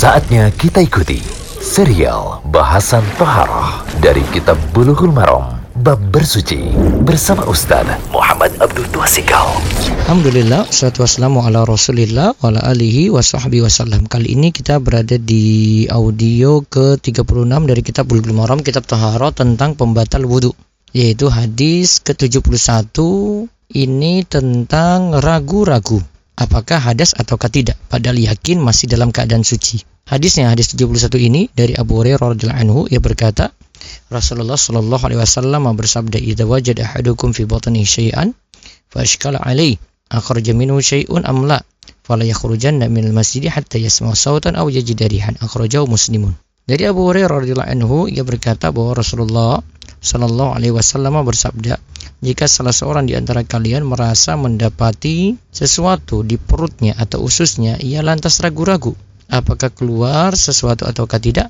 Saatnya kita ikuti serial bahasan Toharoh dari Kitab Bulughul Maram Bab Bersuci bersama Ustaz Muhammad Abdul Tuasikal. Alhamdulillah, salatu wassalamu ala rasulillah wa ala alihi wa sahbihi wasallam. Kali ini kita berada di audio ke-36 dari kitab Bulughul Maram, kitab Toharoh tentang pembatal wudhu. Yaitu hadis ke-71 ini tentang ragu-ragu apakah hadas ataukah tidak padahal yakin masih dalam keadaan suci. Hadisnya hadis 71 ini dari Abu Hurairah radhiyallahu anhu ia berkata Rasulullah shallallahu alaihi wasallam bersabda idza wajada ahadukum fi batnihi syai'an fa ashkala alaihi akhraja minhu syai'un am la fala yakhrujanna minal masjid hatta yasma' sautan aw yajida rihan akhrajahu muslimun. Dari Abu Hurairah radhiyallahu anhu ia berkata bahwa Rasulullah shallallahu alaihi wasallam bersabda jika salah seorang di antara kalian merasa mendapati sesuatu di perutnya atau ususnya, ia lantas ragu-ragu apakah keluar sesuatu ataukah tidak.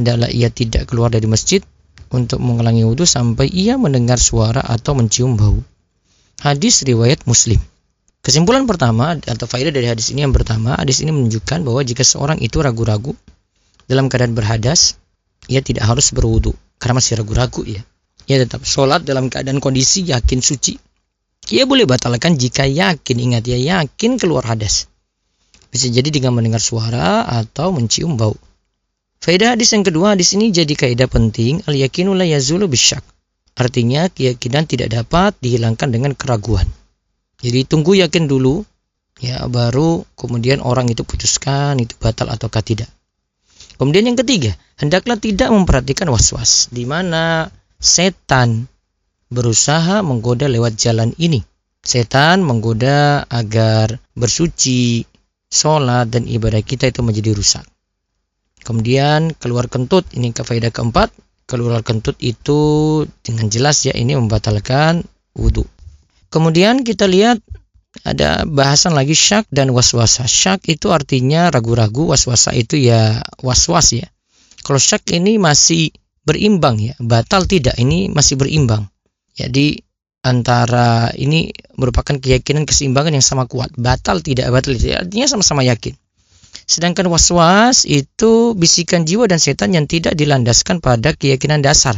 Hendaklah ia tidak keluar dari masjid untuk mengulangi wudhu sampai ia mendengar suara atau mencium bau. Hadis riwayat Muslim. Kesimpulan pertama atau faedah dari hadis ini yang pertama, hadis ini menunjukkan bahwa jika seorang itu ragu-ragu dalam keadaan berhadas, ia tidak harus berwudhu karena masih ragu-ragu ya ia tetap sholat dalam keadaan kondisi yakin suci. Ia boleh batalkan jika yakin, ingat ya yakin keluar hadas. Bisa jadi dengan mendengar suara atau mencium bau. Faedah hadis yang kedua di sini jadi kaidah penting al yakinu la yazulu bisyak. Artinya keyakinan tidak dapat dihilangkan dengan keraguan. Jadi tunggu yakin dulu ya baru kemudian orang itu putuskan itu batal ataukah tidak. Kemudian yang ketiga, hendaklah tidak memperhatikan was-was di mana setan berusaha menggoda lewat jalan ini. Setan menggoda agar bersuci, sholat, dan ibadah kita itu menjadi rusak. Kemudian keluar kentut, ini ke faedah keempat. Keluar kentut itu dengan jelas ya ini membatalkan wudhu. Kemudian kita lihat ada bahasan lagi syak dan waswasa. Syak itu artinya ragu-ragu, waswasa itu ya waswas ya. Kalau syak ini masih berimbang ya batal tidak ini masih berimbang jadi antara ini merupakan keyakinan keseimbangan yang sama kuat. Batal tidak batal artinya sama-sama yakin. Sedangkan waswas itu bisikan jiwa dan setan yang tidak dilandaskan pada keyakinan dasar.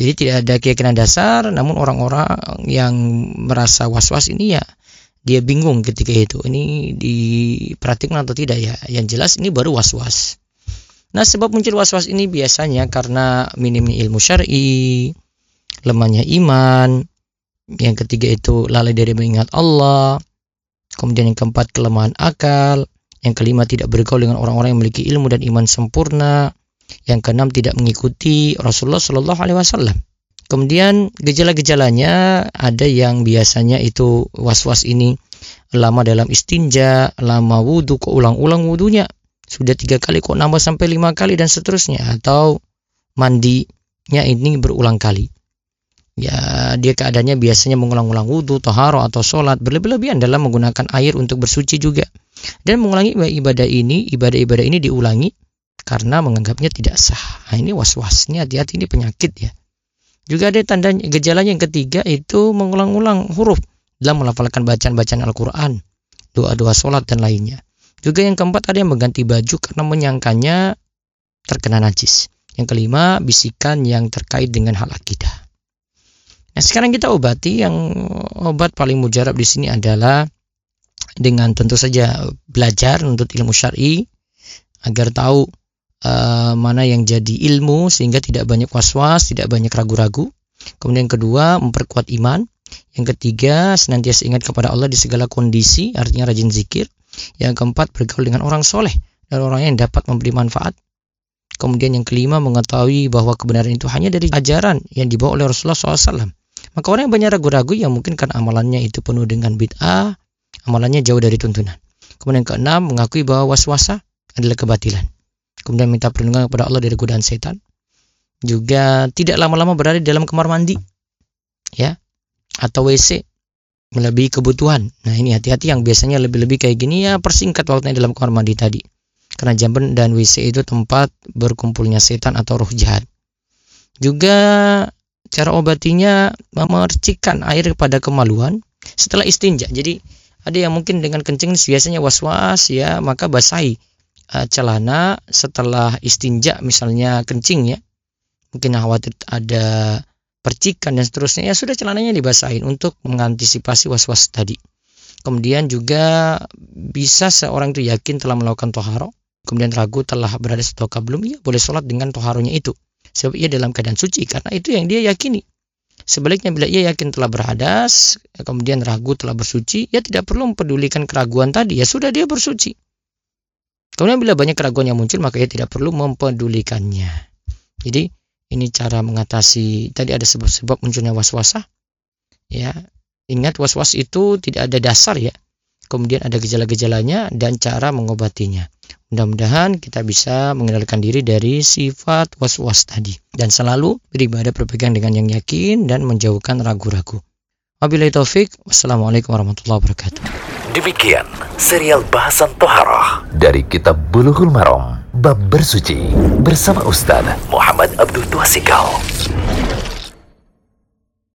Jadi tidak ada keyakinan dasar namun orang-orang yang merasa was-was ini ya dia bingung ketika itu. Ini diperhatikan atau tidak ya? Yang jelas ini baru was-was. Nah, sebab muncul was-was ini biasanya karena minimnya ilmu syar'i, lemahnya iman, yang ketiga itu lalai dari mengingat Allah, kemudian yang keempat kelemahan akal, yang kelima tidak bergaul dengan orang-orang yang memiliki ilmu dan iman sempurna, yang keenam tidak mengikuti Rasulullah Shallallahu Alaihi Wasallam. Kemudian gejala-gejalanya ada yang biasanya itu was-was ini lama dalam istinja, lama wudhu, kok ulang-ulang wudhunya, sudah tiga kali kok nambah sampai lima kali dan seterusnya. Atau mandinya ini berulang kali ya dia keadaannya biasanya mengulang-ulang wudhu, toharo atau sholat berlebih-lebihan dalam menggunakan air untuk bersuci juga dan mengulangi ibadah ini ibadah-ibadah ini diulangi karena menganggapnya tidak sah nah, ini was-was ini hati-hati ini penyakit ya juga ada tanda gejalanya yang ketiga itu mengulang-ulang huruf dalam melafalkan bacaan-bacaan Al-Quran doa-doa sholat dan lainnya juga yang keempat ada yang mengganti baju karena menyangkanya terkena najis. Yang kelima, bisikan yang terkait dengan hal akidah. Nah, sekarang kita obati yang obat paling mujarab di sini adalah dengan tentu saja belajar untuk ilmu syar'i agar tahu uh, mana yang jadi ilmu sehingga tidak banyak was-was, tidak banyak ragu-ragu. Kemudian yang kedua, memperkuat iman. Yang ketiga, senantiasa ingat kepada Allah di segala kondisi, artinya rajin zikir. Yang keempat, bergaul dengan orang soleh dan orang yang dapat memberi manfaat. Kemudian yang kelima, mengetahui bahwa kebenaran itu hanya dari ajaran yang dibawa oleh Rasulullah SAW. Maka orang yang banyak ragu-ragu yang mungkin karena amalannya itu penuh dengan bid'ah, amalannya jauh dari tuntunan. Kemudian keenam, mengakui bahwa waswasa adalah kebatilan. Kemudian minta perlindungan kepada Allah dari godaan setan. Juga tidak lama-lama berada di dalam kamar mandi. Ya, atau WC melebihi kebutuhan. Nah ini hati-hati yang biasanya lebih-lebih kayak gini ya persingkat waktunya dalam kamar mandi tadi. Karena jamban dan WC itu tempat berkumpulnya setan atau roh jahat. Juga cara obatinya memercikan air pada kemaluan setelah istinja. Jadi ada yang mungkin dengan kencing biasanya was-was ya maka basahi uh, celana setelah istinja misalnya kencing ya. Mungkin khawatir ada percikan dan seterusnya. Ya sudah celananya dibasahin untuk mengantisipasi was-was tadi. Kemudian juga bisa seorang itu yakin telah melakukan toharo kemudian ragu telah berada setoka belum ya boleh sholat dengan toharonya itu sebab ia dalam keadaan suci karena itu yang dia yakini Sebaliknya bila ia yakin telah berhadas, kemudian ragu telah bersuci, ia tidak perlu mempedulikan keraguan tadi, ya sudah dia bersuci. Kemudian bila banyak keraguan yang muncul, maka ia tidak perlu mempedulikannya. Jadi ini cara mengatasi tadi ada sebab-sebab munculnya was-wasah. Ya, ingat was-was itu tidak ada dasar ya. Kemudian ada gejala-gejalanya dan cara mengobatinya. Mudah-mudahan kita bisa mengendalikan diri dari sifat was-was tadi dan selalu beribadah berpegang dengan yang yakin dan menjauhkan ragu-ragu. Wabillahi taufik. Wassalamualaikum warahmatullahi wabarakatuh. Demikian serial bahasan Toharoh dari Kitab Bulughul Maram Bab Bersuci bersama Ustaz Muhammad Abdul Tuasikal.